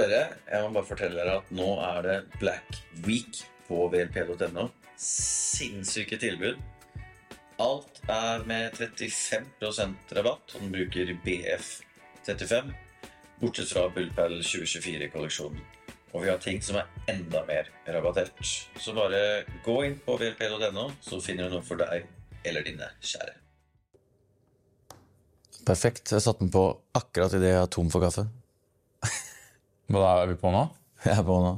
Jeg må bare fortelle dere at nå er det Black Week på vlp.no. Sinnssyke tilbud. Alt er med 35 rabatt, og den bruker BF35. Bortsett fra Bullpal 2024-kolleksjonen. Og vi har ting som er enda mer rabattert. Så bare gå inn på vlp.no, så finner du noe for deg eller dine kjære. Perfekt. Jeg satte den på akkurat idet jeg er tom for kaffe. Hva da er vi på nå? Jeg er på nå.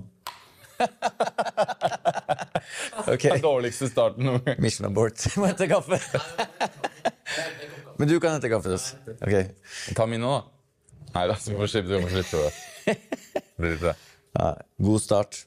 okay. Den dårligste starten noen gang. Mission abort. Må hente kaffe. Men du kan hente kaffe. です. Ok. Ta min nå, da. Nei da, du må slippe, det. God start.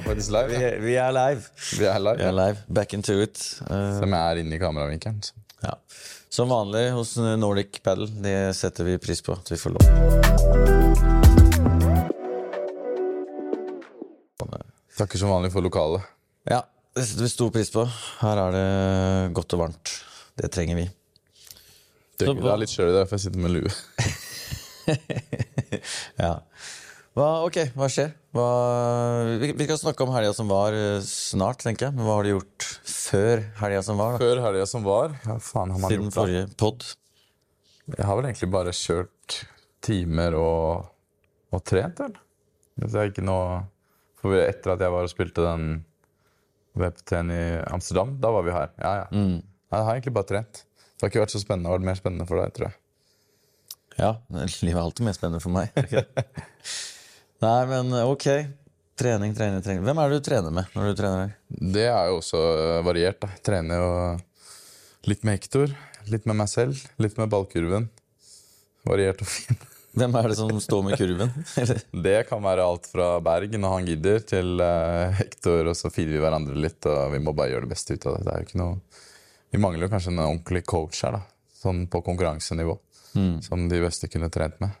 Er faktisk live. Ja. vi er live. Vi er live. Vi er live. Back into it. Uh, Som er inne i kameravinkelen. ja. Som vanlig hos Nordic Paddle. Det setter vi pris på at vi får lov. Takker som vanlig for lokalet. Ja, det setter vi stor pris på. Her er det godt og varmt. Det trenger vi. Det er litt sjøl i dag, for jeg sitter med lue. Ja. Hva, ok, hva skjer? Hva, vi, vi skal snakke om helga som var eh, snart, tenker jeg. Men hva har du gjort før helga som var? da? Før helga som var Ja, faen har man Siden gjort da? forrige pod? Jeg har vel egentlig bare kjørt timer og, og trent, vel. Det er ikke noe For etter at jeg var og spilte den VPT-en i Amsterdam, da var vi her. Ja, ja. Mm. Jeg har egentlig bare trent. Det har ikke vært så spennende. Det har vært mer spennende for deg, tror jeg. Ja, livet er alltid mer spennende for meg. Nei, men ok. Trening, trening, trening. Hvem er det du trener med når du trener? Det er jo også øh, variert. da. Jeg trener jo litt med Hector, litt med meg selv, litt med ballkurven. Variert og fin. Hvem er det som står med kurven? Det kan være alt fra Berg når han gidder, til øh, Hector, og så feeder vi hverandre litt. Og vi må bare gjøre det beste ut av det. Det noe... Vi mangler jo kanskje en ordentlig coach her, da. Sånn på konkurransenivå. Som de beste kunne trent med.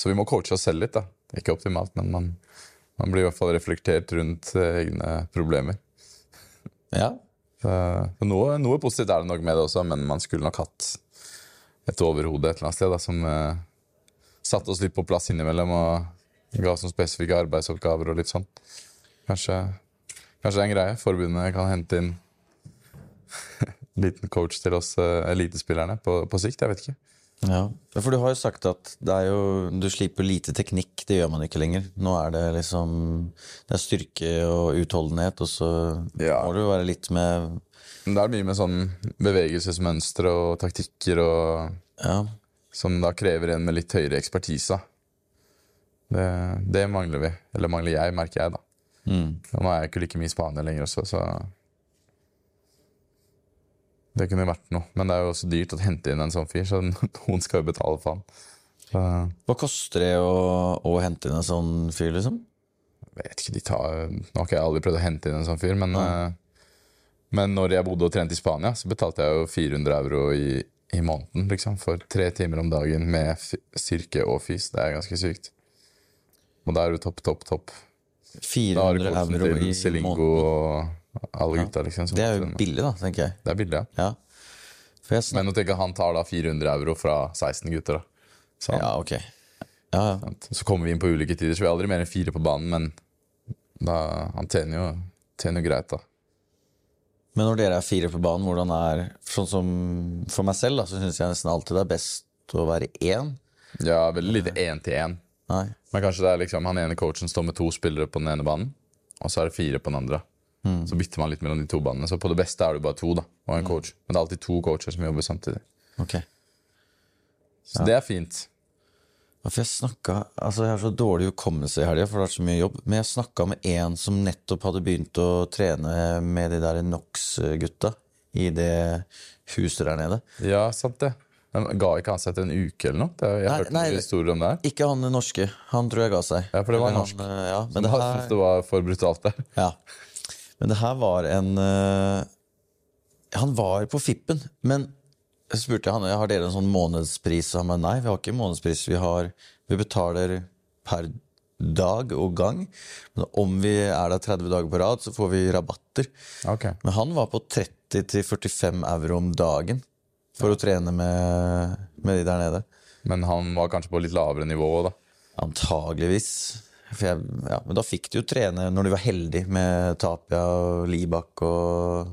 Så vi må coache oss selv litt, da. Ikke optimalt, men man, man blir i hvert fall reflektert rundt øh, egne problemer. Ja. Så, så noe, noe positivt er det nok med det også, men man skulle nok hatt et overhode et eller annet sted da, som eh, satte oss litt på plass innimellom og ga oss noen spesifikke arbeidsoppgaver og litt sånn. Kanskje, kanskje det er en greie. Forbundet kan hente inn en liten coach til oss eh, elitespillerne på, på sikt. Jeg vet ikke. Ja. For du har jo sagt at det er jo, du slipper lite teknikk. Det gjør man ikke lenger. Nå er det liksom Det er styrke og utholdenhet, og så Ja. må du være litt med det er mye med sånn bevegelsesmønstre og taktikker og Ja. som da krever en med litt høyere ekspertise. Det, det mangler vi. Eller mangler jeg, merker jeg, da. Mm. Og Nå er jeg ikke like mye i Spania lenger også, så Det kunne vært noe. Men det er jo også dyrt å hente inn en sånn fyr, så noen skal jo betale for han. Så Hva koster det å, å hente inn en sånn fyr, liksom? jeg vet ikke, de tar Nå har ikke jeg aldri prøvd å hente inn en sånn fyr, men ja. Men når jeg bodde og trente i Spania, så betalte jeg jo 400 euro i, i måneden, liksom. For tre timer om dagen med styrke og fys. Det er ganske sykt. Og da er du topp, topp, topp. Da har du 400 euro i måneden. og alle gutta, liksom. Det er jo billig, da, tenker jeg. Det er billig, ja. Ja. Men å tenke han tar da 400 euro fra 16 gutter, da. Så, Ja, ok. Ja, ja. så kommer vi inn på ulike tider, så vi er aldri mer enn fire på banen, men da, han tjener jo, tjener jo greit, da. Men når dere er fire på banen, hvordan er Sånn som for meg selv, da, så syns jeg nesten alltid det er best å være én. Ja, veldig lite én til én. Men kanskje det er liksom han ene coachen står med to spillere på den ene banen, og så er det fire på den andre. Så bytter man litt mellom de to banene. Så på det beste er det bare to da, og en coach. Men det er alltid to coacher som jobber samtidig. Okay. Så det er fint. Hvorfor For jeg snakka Altså, jeg har så dårlig hukommelse i helga, for det har vært så mye jobb. Men jeg snakka med en som nettopp hadde begynt å trene med de der NOx-gutta i det huset der nede. Ja, sant det. Men ga ikke han seg etter en uke eller noe? Jeg Nei, hørt nei, historier om det her. Ikke han norske. Han tror jeg ga seg. Ja, for det var norsk. Han, eh, ja, men Men det her syntes det var for brutalt der. Ja. Men det her var en uh, Han var på Fippen, men jeg spurte han har dere en sånn månedspris. Og han sa nei, vi har ikke månedspris. Vi, har, vi betaler per dag og gang. Men om vi er der 30 dager på rad, så får vi rabatter. Okay. Men han var på 30-45 euro om dagen for å trene med, med de der nede. Men han var kanskje på litt lavere nivå da. Antageligvis. Jeg, ja, men da fikk de jo trene når de var heldige med Tapia og Libak og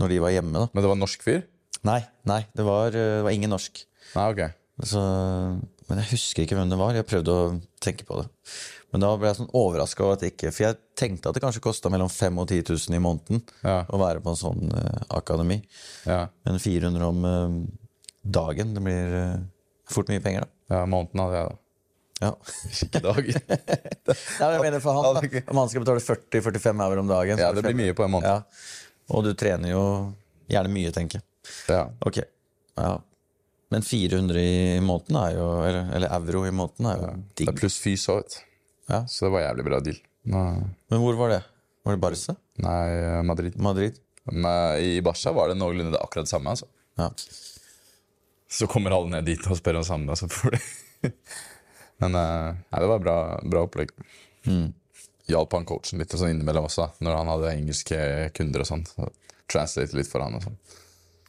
når de var hjemme, da. Men det var norsk fyr? Nei, nei, det var, det var ingen norsk. Nei, ok. Så, men jeg husker ikke hvem det var. Jeg prøvde å tenke på det. Men da ble jeg sånn overraska over at det ikke For jeg tenkte at det kanskje kosta mellom 5 og 10 000 i måneden Ja. å være på en sånn uh, akademi. Ja, Men 400 om uh, dagen, det blir uh, fort mye penger, da. ja måneden hadde jeg da. Ja. Ikke dagen. Nei, men jeg mener for han, da, Om han skal betale 40-45 euro om dagen Ja, det blir mye på en måned. Ja. Og du trener jo gjerne mye, tenker jeg. Ja. Ok. Ja. Men 400 i måneden er jo Eller, eller euro i måneden er jo Det digg. er pluss fys òg, vet du. Ja. Så det var jævlig bra deal. Nå- Men hvor var det? Var det Barca? Nei, Madrid. Madrid? Men I Barca var det noenlunde det akkurat samme. altså. Ja. Så kommer alle ned dit og spør om samme, så får de Men eh, nei, det var bra, bra opplegg. Hjalp han coachen litt og sånn innimellom også, når han hadde engelske kunder og sånn. Så Translate litt for han og sånn.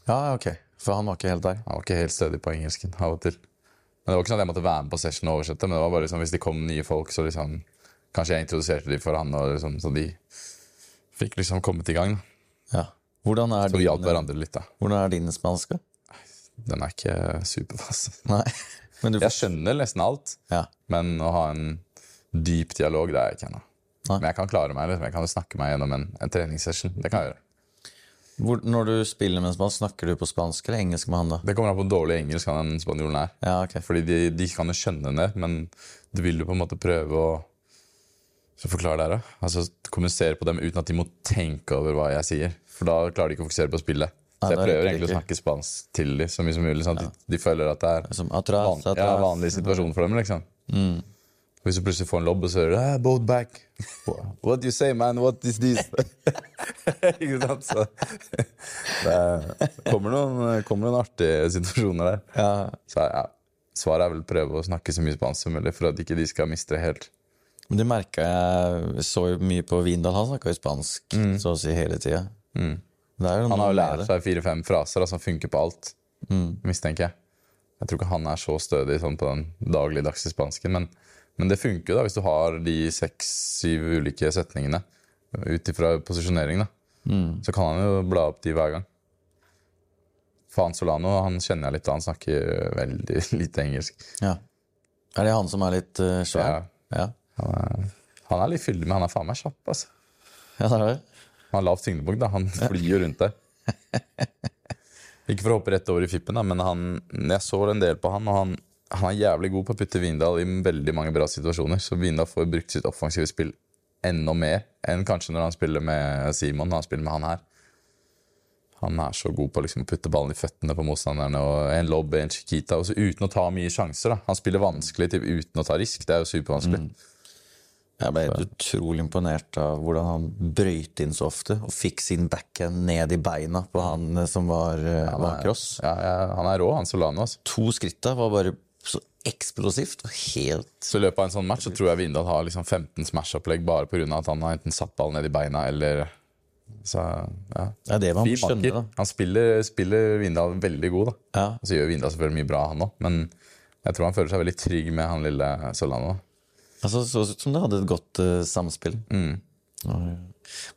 ja, ok. For han var ikke helt der. Han var ikke helt stødig på engelsken av og til. Men det var ikke sånn at jeg måtte være med på session og oversette, men det var bare liksom, hvis det kom nye folk, så liksom Kanskje jeg introduserte dem for han, og liksom, så de fikk liksom kommet i gang. da. Ja. Hvordan er, Så vi hjalp hverandre litt, da. hvordan er din spanske? Den er ikke superfast. Nei. Men du Jeg skjønner nesten alt, Ja. men å ha en dyp dialog, det er jeg ikke ennå. Men jeg kan klare meg, liksom. jeg kan snakke meg gjennom en, en treningssession. Det kan jeg gjøre. Hvor, når du spiller med en spansk, snakker du på spansk eller engelsk med han da? Det kommer an på hvor dårlig engelsk han den spanjolen er. Ja, okay. Fordi de, de kan jo skjønne det, men du vil jo på en måte prøve å så forklare dere. Altså kommunisere på dem uten at de må tenke over hva jeg sier. For da klarer de ikke å fokusere på spillet. Så jeg er prøver egentlig å snakke spansk til dem så mye som mulig, sånn at de, de føler at det er van, ja, vanlig situasjon for dem. liksom. Hvis du plutselig får en lobb, og så hører du ah, boat back. What do you say, man? What is this? ikke sant? Så det kommer noen, kommer noen artige situasjoner der. Ja. Så ja, svaret er vel å prøve å snakke så mye spansk som mulig for at ikke de skal miste det helt. Men det merka jeg så mye på Vindal. Han snakka jo spansk så å si hele tida. Jo Han har jo lært seg fire-fem fraser som som funker på alt, mistenker jeg. Jeg tror ikke han er så stødig sånn på den dagligdagse spansken, men, men det funker jo da hvis du har de seks-syv ulike setningene ut ifra posisjonering. da. Så kan han jo bla opp de hver gang. Faen Solano han kjenner jeg litt, da, han snakker veldig lite engelsk. Ja. Er det han som er litt uh, svær? Ja. Han er, han er litt fyldig, men han er faen meg kjapp. altså. ja, det er det. Han har lavt tyngdepunkt, da. Han flyr jo rundt der. Ikke for å hoppe rett over i fippen, da, men han, jeg så en del på han, og han, han er jævlig god på å putte Vindal i veldig mange bra situasjoner. Så Vindal får brukt sitt offensive spill enda mer enn kanskje når han spiller med Simon. Når han spiller med han her. Han er så god på liksom, å putte ballen i føttene på motstanderne. og En lobb, en chiquita, og så uten å ta mye sjanser. da. Han spiller vanskelig typ, uten å ta risk. Det er jo supervanskelig. Jeg ble helt utrolig imponert av hvordan han brøyt inn så ofte og fikk sin backhand ned i beina på han eh, som var, eh, var cross. Ja, ja, han er rå, han Solano. altså. To skritta var bare så eksplosivt og helt Så i løpet av en sånn match så tror jeg Vindal har liksom 15 Smash-opplegg bare pga. at han har enten satt ballen ned i beina eller så, ja. Er det man han skjønner, da. Han spiller, spiller Vindal veldig god, da. Ja. Og så gjør Vindal selvfølgelig mye bra, han òg, men jeg tror han føler seg veldig trygg med han lille Solano. da. Altså, så ut som det hadde et godt uh, samspill.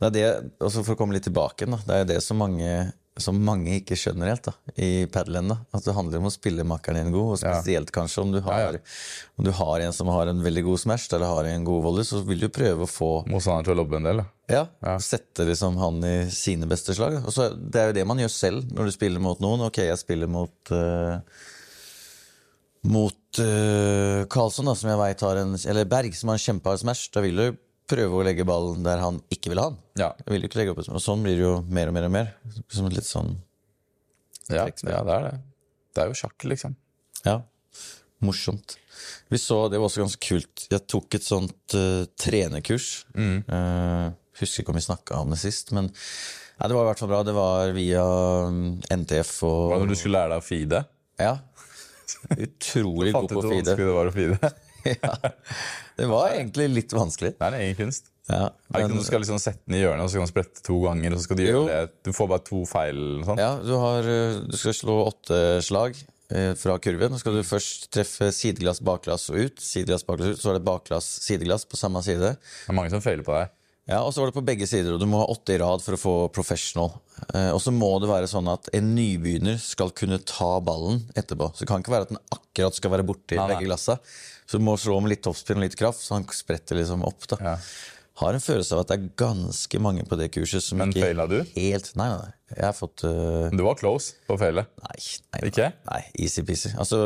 Det er det, altså For å komme litt tilbake da. Det er det som mange, som mange ikke skjønner helt da, i padelen. At det handler om å spille makkeren din god, og spesielt kanskje om du, har, Ja, ja. om du har en som har en veldig god smash eller har en god volley, så vil du prøve å få Motstanderen til å lobbe en del. ja, Sette liksom han i sine beste slag. Så Det er jo det man gjør selv når du spiller mot noen. Ok, jeg spiller mot eh, Mot uh, Karlsson, da, som jeg vet har en Eller Berg, som har en kjempehard smash. Da vil du prøve å legge ballen der han ikke vil ha den. Ja. Jeg vil ikke legge opp og Sånn blir det jo mer og mer og mer. Som et litt sånn Ja, ja, det er det. Det er jo sjakk, liksom. Ja, morsomt. Vi så, Det var også ganske kult. Jeg tok et sånt uh, trenerkurs. Eh, husker ikke om vi snakka om det sist, men Ja, det var i hvert fall bra. Det var via mm, NTF og Hva når du skulle lære deg å feede? Ja. Utrolig god Fant ut på å hvor vanskelig det var å feede? Ja. Det var egentlig litt vanskelig. Det er en egen kunst. Ja, Er det ikke du skal liksom sette den i hjørnet, og så kan du sprette to ganger, og så skal du Jo. gjøre det Du får bare to feil Sånn. Ja, du, har, eh, du skal slå åtte slag eh, fra kurven. Så skal du først treffe sideglass, bakglass og ut. Sideglass, bakglass ut. Så er det bakglass, sideglass på samme side. Det er mange som feiler på her. Ja, Og så var det på begge sider, og du må ha åtte i rad for å få professional. Eh, og så må det være sånn at en nybegynner skal kunne ta ballen etterpå. Så det kan ikke være at den akkurat skal være borti nei. begge glassa. Så du må slå med litt toppspinn og litt kraft, så han spretter liksom opp. da. Ja. Har en følelse av at det er ganske mange på det kurset som Men ikke feila du? helt Nei, nei, nei. Jeg har fått uh... Du var close på å feile. Nei, nei, Ikke? nei easy-peasy. Altså,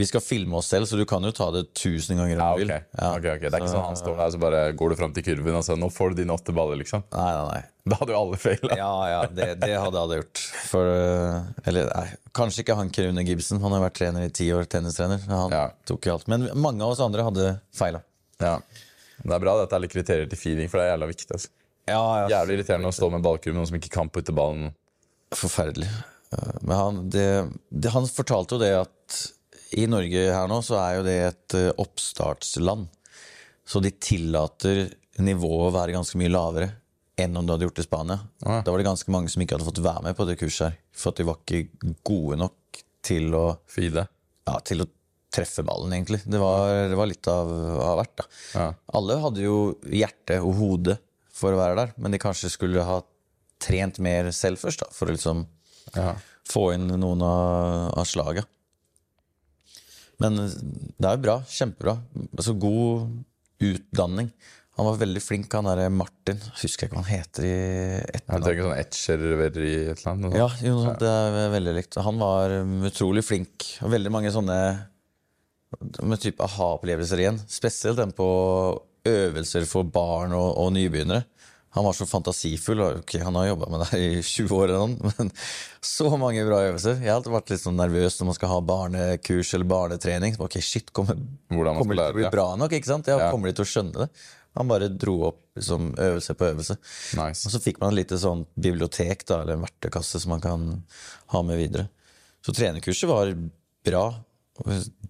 vi skal filme oss selv, så du kan jo ta det tusen ganger Ja, om ok. du vil. Ja. ok, ok. Det er ikke sånn han står der, så bare går du fram til kurven og sier nå får du dine åtte baller, liksom. Nei, nei, nei. Da hadde jo alle feila. Ja, ja, det, det hadde alle gjort. For, uh, eller nei, kanskje ikke han Kerune Gibson. Han har vært trener i ti år, tennistrener. Han Ja. tok jo alt. Men mange av oss andre hadde feila. Ja. Det er bra at det er litt kriterier til feeling, for det er jævla viktig. Altså. Ja, ja. Jævlig irriterende å stå med ballkurv med noen som ikke kan putte ballen. Forferdelig. Eh, Men han, det, det, han fortalte jo det at i Norge her nå så er jo det et eh, oppstartsland. Så de tillater nivået å være ganske mye lavere enn om du hadde gjort det i Spania. Ja. Da var det ganske mange som ikke hadde fått være med på det kurset her. For at de var ikke gode nok til å, Fide. ja, til å treffe ballen, egentlig. Det var, det var litt av, av hvert, da. Ja. Alle hadde jo hjerte og hode for å være der, men de kanskje skulle ha trent mer selv først, da, for å liksom Ja. få inn noen av, av slaga. Men det er jo bra. Kjempebra. Altså god utdanning. Han var veldig flink, han derre Martin. Husker jeg ikke hva han heter i etternavn. trenger sånn etcher eller i et eller annet. Ja, jo, det er veldig likt. Han var utrolig flink. Og veldig mange sånne med type aha-opplevelser igjen. Spesielt den på øvelser for barn og, og nybegynnere. Han var så fantasifull. og ok, Han har jobba med det i 20 år, eller noe, men så mange bra øvelser. Jeg har alltid vært litt sånn nervøs når man skal ha barnekurs eller barnetrening. Ok, shit, kommer, kommer det til å bli bra nok? ikke sant? Ja, Ja. Kommer de til å skjønne det? Han bare dro opp liksom, øvelse på øvelse. Nice. Og så fikk man et lite sånn bibliotek, da, eller en verktøykasse som man kan ha med videre. Så trenerkurset var bra.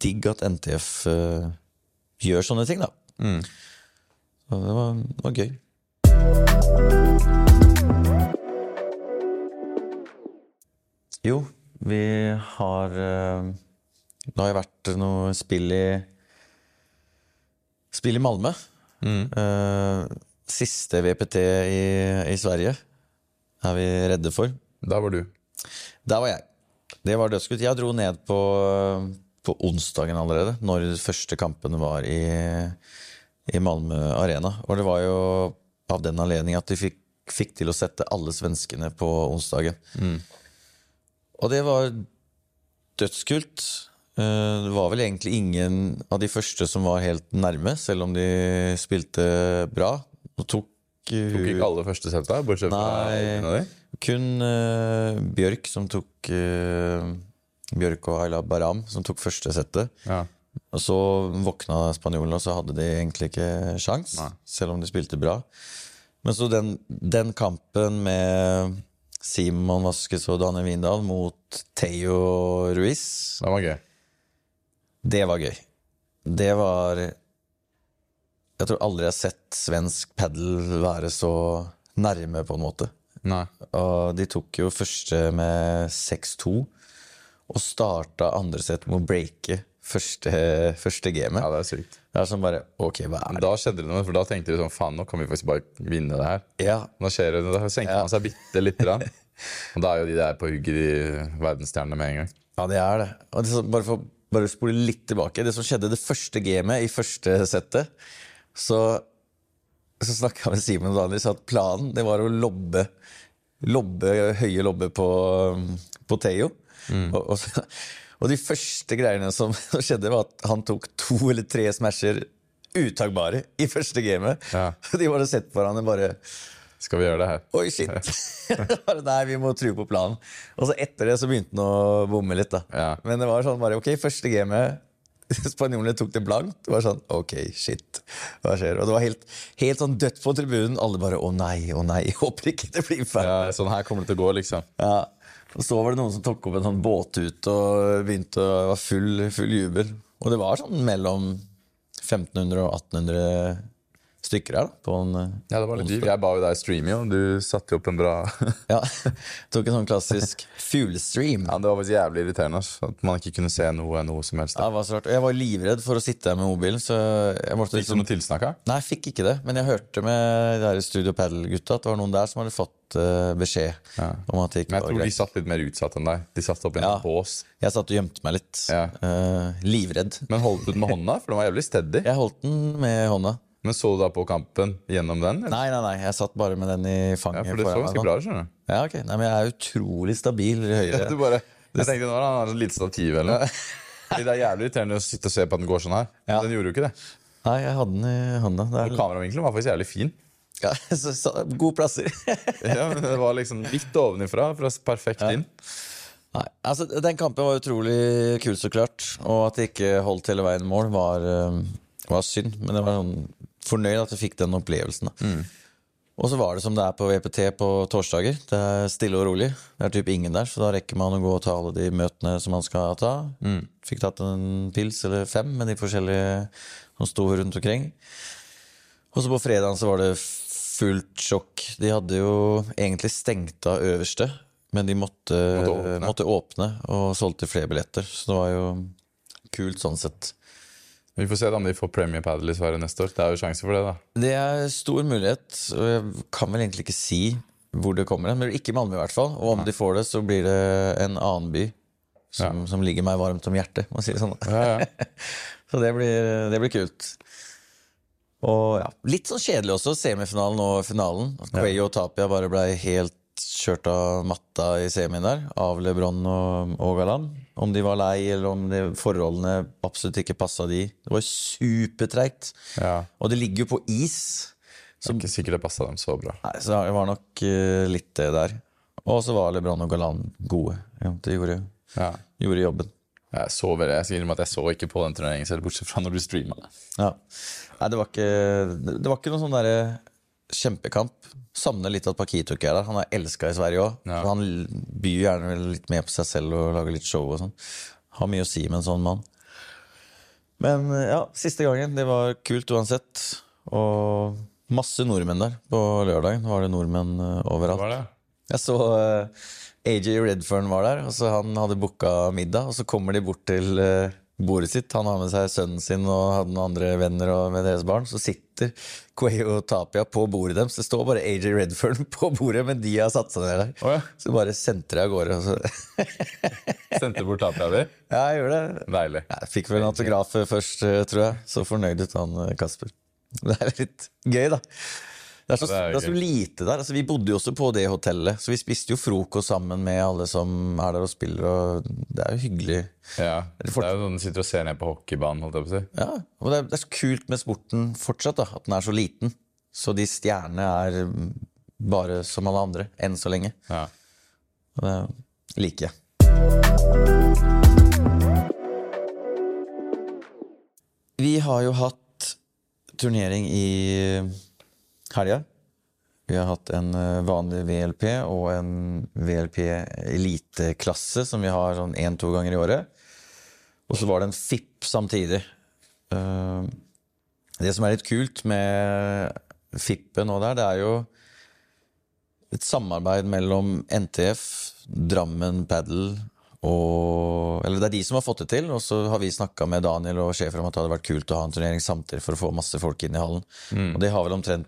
Digg at NTF uh, gjør sånne ting, da. Så det var, det var gøy. Jo, vi har uh, Det har jo vært noe spill i Spill i Malmö. Eh, siste VPT i, i Sverige er vi redde for. Der var du. Der var jeg. Det var dødsgutt. Jeg dro ned på, på onsdagen allerede, når de første kampene var i, i Malmö Arena. Og det var jo av den anledning at de fikk, fikk til å sette alle svenskene på onsdagen. Og det var dødskult. Eh, Det var vel egentlig ingen av de første som var helt nærme, selv om de spilte bra. Og tok, eh, Tok ikke alle første setta, bortsett fra Nei. kun uh, Bjørk som tok eh, Bjørk og Ayla Baram som tok første settet. Ja. Og så våkna spanjolene, og så hadde de egentlig ikke sjans, Nei. selv om de spilte bra. Men så den, den kampen med Simon Vaskes og Daniel Vindal mot Theo Ruiz, Det var gøy. det var gøy. Det var Jeg tror aldri jeg har sett svensk padel være så nærme, på en måte. Nei. Og de tok jo første med 6-2, og starta andre sett med å breake første, første gamet. Ja, det er sykt. Det er sånn bare Ok, hva er det? Da skjedde det noe, for da tenkte du sånn Faen, nå kan vi faktisk bare vinne det her. Ja, Nå skjer det, Da senker Ja. man seg bitte lite grann. Og da er jo de der på hugget, de verdensstjernene, med en gang. ja, det er det. Og det sånn, bare for bare spole litt tilbake. Det som skjedde det første gamet i første settet, så, så snakka jeg med Simen og Daniel, sa at planen det var å lobbe, lobbe høye lobbe på, på Theo. Og, og, og de første greiene som skjedde, var at han tok to eller tre smasher utagbare i første gamet. Ja. De bare sett på hverandre bare Skal vi gjøre det her? Oi, shit! Nei, vi må tro på planen. Og så etter det så begynte han å bomme litt. da Ja. Men det var sånn bare Ok, første gamet Spanjolene tok det blankt. Det var sånn OK, shit, hva skjer? Og det var helt, helt sånn dødt på tribunen. Alle bare å nei, å nei, håper ikke det blir feil. Ja, sånn her kommer det til å gå, liksom. Ja. Og så var det noen som tok opp en sånn båtut og begynte å var full, full jubel. Og det var sånn mellom 1500 og 1800 stykker her. da, på en, eh, Ja, det var litt dyrt. Jeg ba jo deg streame, jo. Du satte jo opp en bra Ja, Tok en sånn klassisk fuglestream. Ja, Det var faktisk jævlig irriterende Altså, at man ikke kunne se noe, noe som helst. Ja, det var så rart. Jeg var livredd for å sitte her med mobilen, så jeg måtte Fikk du liksom noe tilsnakk her? Nei, jeg fikk ikke det, men jeg hørte med de her Studio Paddle-gutta at det var noen der som hadde fått eh, beskjed Ja. om at det ikke Men jeg tror de satt litt mer utsatt enn deg. De satt opp i en Ja. bås. Jeg satt og gjemte meg litt. Ja. Uh, livredd. Men holdt du den med hånda? For den var jævlig steady. Jeg holdt den med hånda. Men så du da på kampen gjennom den? eller? Nei, nei, nei, jeg satt bare med den i fanget. Ja, for det så ganske bra ut, skjønner du. Ja, ok. Nei, men jeg er utrolig stabil i høyre. Du bare, jeg tenkte nå har han et lite stativ eller noe. Det er jævlig irriterende å sitte og se på at den går sånn her. Ja. Den gjorde jo ikke det. Nei, jeg hadde den i hånda. Det er, kameravinkelen var faktisk jævlig fin. ja, så, så, gode plasser. Ja, men Det var liksom litt ovenifra, fra perfekt inn. Nei, altså Den kampen var utrolig kul, så klart. Og at det ikke holdt hele veien mål, var, eh, var synd. Men det var sånn fornøyd at jeg fikk den opplevelsen. da Og så var det som det er på VPT på torsdager. Det er stille og rolig. Det er typ ingen der, så da rekker man å gå og ta alle de møtene som man skal ta. Fikk tatt en pils eller fem med de forskjellige som sto rundt omkring. Og så på fredagen så var det fullt sjokk. De hadde jo egentlig stengt av øverste, men de måtte, Måtte måtte, åpne. åpne. og solgte flere billetter. Så det var jo kult sånn sett. Vi får se om de får Premier Paddle i Sverige neste år. Det er jo sjanse for det, da. Det er stor mulighet, og jeg kan vel egentlig ikke si hvor det kommer hen. Men ikke Malmö, i hvert fall. Og om de får det, så blir det en annen by som, som ligger meg varmt om hjertet, må si det sånn. Ja, ja. Så det blir, det blir kult. Og ja, Litt sånn kjedelig også, semifinalen og finalen. Cuello og Tapia bare ble helt kjørt av matta i semien der. Av LeBron og, og Galan. Om de var lei, eller om de, forholdene absolutt ikke passa de. Det var supertreigt. ja. Og det ligger jo på is. Det er ikke sikkert det passa dem så bra. Nei, så det var nok uh, litt det der. Og så var LeBron og Galan gode. Ja, de gjorde, Ja. gjorde jobben. Jeg så vel, jeg skal innrømme at jeg så ikke på den turneringen selv, bortsett fra når du streama. Ja. Nei, det var ikke, det var ikke noe sånn derre kjempekamp. Savner litt at Pakito ikke er der. Han er elska i Sverige òg. Ja. Han byr gjerne litt med på seg selv og lager litt show og sånn. Har mye å si med en sånn mann. Men ja, siste gangen. Det var kult uansett. Og masse nordmenn der. På lørdagen var det nordmenn eh, overalt. Var det? Jeg så uh, AJ Redfern var der, og så han hadde booka middag. Og så kommer de bort til eh, bordet sitt. Han har med seg sønnen sin og hadde noen andre venner og med deres barn. Så sitter Quay og Tapia på bordet deres. Det står bare AJ Redfern på bordet, men de har satt seg ned der. Oh, ja. Så bare sentrer de av gårde. Sendte bort tapia di? Ja, jeg gjorde det. Deilig. Jeg fikk vel en autograf først, eh, tror jeg. Så fornøyd ut han eh, Kasper. Det er litt gøy, da. Det er, så, det er det er så lite der. Altså, vi bodde jo også på det hotellet, så vi spiste jo frokost sammen med alle som er der og spiller. Og det er jo hyggelig. Ja. det er jo sånn du sitter og ser ned på hockeybanen, holdt jeg på å si. Ja, og det er, det er så kult med sporten fortsatt, da, at den er så liten. Så de stjernene er bare som alle andre, enn så lenge. Ja. Og det liker jeg. Vi har jo hatt turnering i helga. Vi har hatt en eh, vanlig VLP og en VLP eliteklasse som vi har sånn én-to ganger i året. Og så var det en FIP samtidig. Eh, Det som er litt kult med FIP-en nå der, det er jo et samarbeid mellom NTF, Drammen Paddle og Eller det er de som har fått det til, og så har vi snakka med Daniel og sjefer om at det hadde vært kult å ha en turnering samtidig for å få masse folk inn i hallen. Og det har vel omtrent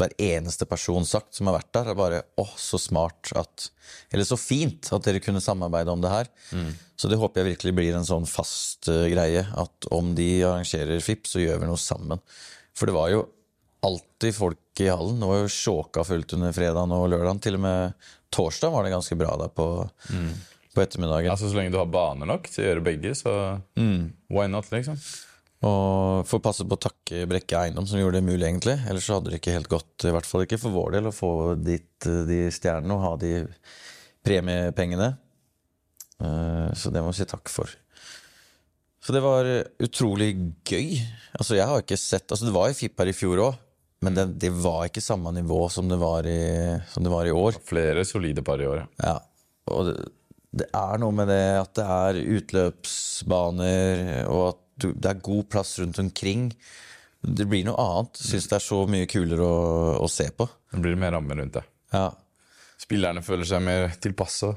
hver eneste person sagt som har vært der. er bare åh, så smart at Eller så fint at dere kunne samarbeide om det her. Så det håper jeg virkelig blir en sånn fast uh, greie. At om de arrangerer FIP, så gjør vi noe sammen. For det var jo alltid folk i hallen. Det var jo sjåka fullt under fredagen og lørdagen. Til og med torsdag var det ganske bra der på, på ettermiddagen. Altså Så lenge du har baner nok til å gjøre begge, så why not, liksom? Og får passe på å takke Brekke Eiendom som gjorde det mulig, egentlig. Ellers så hadde det ikke helt gått, i hvert fall ikke for vår del, å få dit eh, de stjernene og ha de premiepengene. Eh, Så det må vi si takk for. Så det var utrolig gøy. Altså, jeg har ikke sett Altså, det var jo FIP her i fjor òg, men det, det var ikke samme nivå som det var i, som det var i år. Flere solide par i år. ja. Og det, det er noe med det at det er utløpsbaner, og at det er god plass rundt omkring. Det blir noe annet. Syns det er så mye kulere å, å se på. Det blir mer ramme rundt det. Ja. Spillerne føler seg mer tilpassa.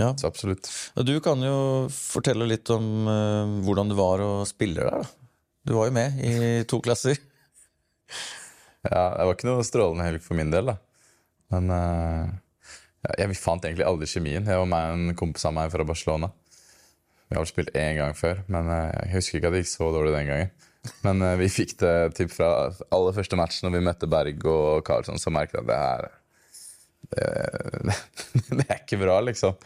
ja. Så absolutt. Du kan jo fortelle litt om uh, hvordan det var å spille der, da. Du var jo med i to klasser. Ja, det var ikke noe strålende helg for min del, da. Men uh, ja, jeg fant egentlig aldri kjemien. Jeg og en kompis av meg fra Barcelona. Vi har spilt én gang før, men eh, jeg husker ikke at det gikk så dårlig den gangen. Men eh, vi fikk det typ fra aller første match når vi møtte Berg og Karlsson, så merket jeg at det her det, det er ikke bra, liksom.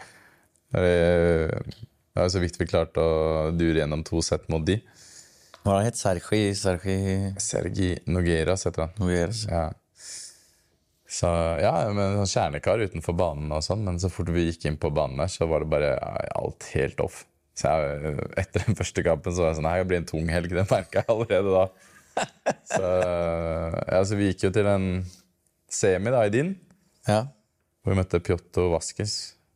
Det var så vidt vi klarte å dure gjennom to sett mot de. Hva het Sergi Sergi Sergi Nogueras heter han. Nogueras? Ja. Så ja, men sånn kjernekar utenfor banen og sånn, men så fort vi gikk inn på banen der, så var det bare alt helt off. Så jeg, etter den første kampen så var jeg sånn Nei, det blir en tung helg. Det merka jeg allerede da. Så ja, så vi gikk jo til en semi da, i din, Ja. hvor vi møtte Piotto Vaskes.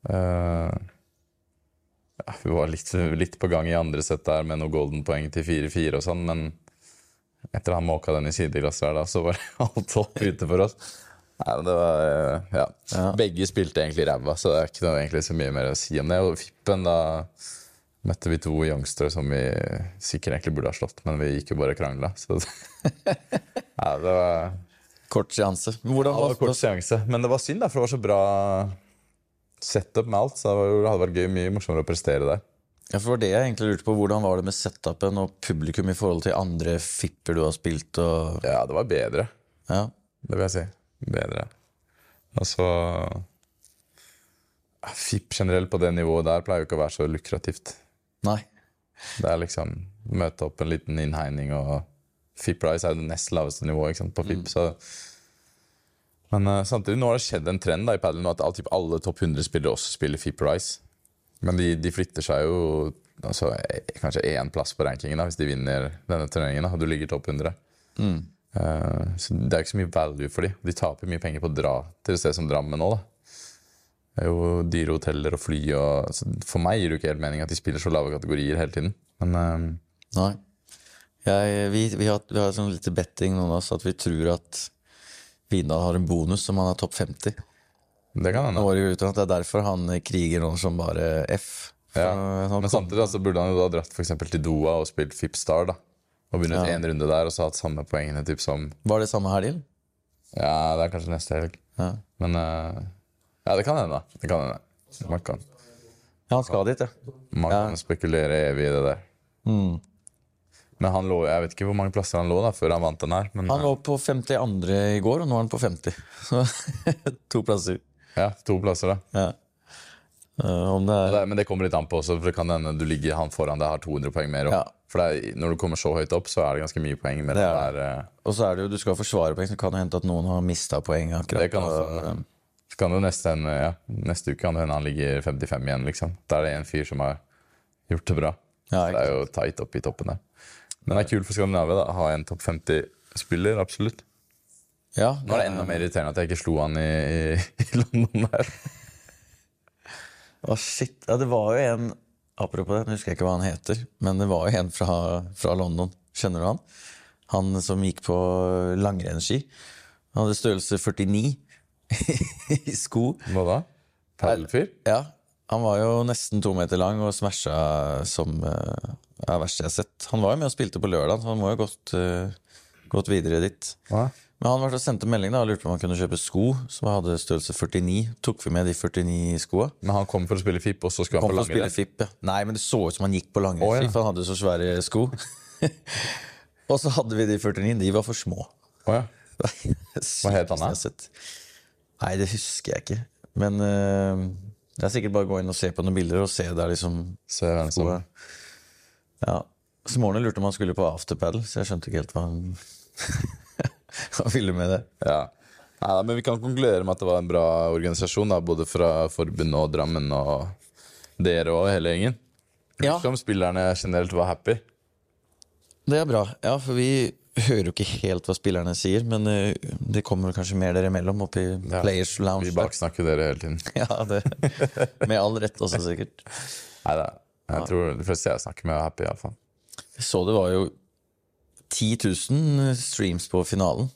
Uh, ja, vi var litt, litt på gang i andre sett der med noe golden poeng til 4-4 og sånn, men etter at han måka den i sideglasset her, da, så var alt opp ute for oss. Nei, det var eh, ja. Ja. Begge spilte egentlig ræva, så det er ikke noe, egentlig så mye mer å si om det. Og Fippen, da møtte vi to youngstere som vi sikkert egentlig burde ha slått, men vi gikk jo bare og krangla. Så ja, det var Kort seanse. Hvordan det var kort seanse. Men det var synd, da, for det var så bra setup med alt. Så det, hadde vært gøy mye morsommere å prestere der. Ja, for det jeg egentlig lurte på. Hvordan var det med setupen og publikum i forhold til andre fipper du har spilt? Og... Ja, det var bedre. Ja. Det vil jeg si. Bedre. Altså Fipp generelt på det nivået der pleier jo ikke å være så lukrativt. Nei. Det er liksom møte opp en liten innhegning, og FIP Price er jo det nest laveste nivået ikke sant, på FIP. Så. Men uh, samtidig nå har det skjedd en trend da, i padelen at all, typ, alle topp 100-spillere også spiller FIP Price. Men de, de flytter seg jo altså, eh, kanskje én plass på rankingen da, hvis de vinner denne turneringen, da, og du ligger topp 100. Eh, så det er ikke så mye value for dem. De taper mye penger på å dra til et sted som Drammen nå. da. Er jo dyre hoteller og fly. Og, så for meg gir det jo ikke helt mening at de spiller så lave kategorier hele tiden. Men eh, Nei. Jeg, vi, vi har, vi har sånn litt betting noen av oss at vi tror at Vindal har en bonus om han er topp 50. det kan hende. Det er derfor han kriger nå som bare F. Ja. Men samtidig altså, burde han jo da dratt for til Doha og spilt Fip Star. da Og vunnet Ja. én runde der og så hatt samme poengene typ som Var det samme helg? Ja, det er kanskje neste helg. Ja. Men eh, Ja, det kan hende. Det kan hende. Man kan, ja, han skal dit, ja. man Ja. kan spekulere evig i det der. Mm. Men han lå, jeg vet ikke hvor mange plasser han lå da før han vant den her. Men Han lå på 52. i går, og nå er han på 50. Så to plasser. ja, to plasser, da. Ja. Uh, om det er men det kommer litt an på også, for det kan hende du ligger han foran deg har 200 poeng mer. Ja. For er, når du kommer så høyt opp, så er det ganske mye poeng. Det det er eh, Og så er det jo, du skal forsvare poeng, så kan det hende at noen har mista poeng akkurat. Det kan også Og, hende. Så kan det jo neste, ja, neste uke kan det hende han ligger 55 igjen, liksom. Da er det en fyr som har gjort det bra. Ja, det er jo tight oppe i toppen der. Men det er kult for Skandinavia da, å ha en topp 50-spiller, absolutt. ja, Nå er det enda mer irriterende at jeg ikke slo han i, i, i London der. Å, shit. Ja, det var jo en Apropos det, nå husker jeg ikke hva han heter, men det var jo en fra, fra London. Kjenner du han? Han som gikk på langrennsski. Han hadde størrelse 49 i sko. Hva da? Paddelfyr? Ja, han var jo nesten to meter lang og smasha som uh, er det verste jeg har sett. Han var jo med og spilte på lørdag, så han må jo gått, uh, gått videre dit. Hva? Men han var sendte melding da og lurte på om han kunne kjøpe sko som hadde størrelse 49. Tok vi med de 49 skoa. Men han kom for å spille FIP, og så skulle han Kom på langrenn? FIP, ja. Nei, men det så ut som han gikk på langrenn. Oh, ja. han hadde så svære sko. og så hadde vi de 49, de var for små. Oh, ja. Hva het han da? Nei, det husker jeg ikke. Men uh, det er sikkert bare å gå inn og se på noen bilder og se der liksom Se hvem som er. Ja. Smårene lurte om han skulle på afterpaddle, så jeg skjønte ikke helt hva han, han ville med det. Ja. Nei, men vi kan konkludere med at det var en bra organisasjon, da, både fra forbundet og Drammen og dere og hele gjengen. Ja. Som spillerne generelt var happy. Det er bra. Ja, for vi hører jo ikke helt hva spillerne sier, men eh, det kommer kanskje mer dere imellom oppi Ja. Players Lounge. Vi baksnakker dere hele tiden. Ja, det, med all rett også, sikkert. Nei da. Jeg tror de fleste jeg snakker med, er happy, iallfall. Jeg så det var jo 10 000 streams på finalen.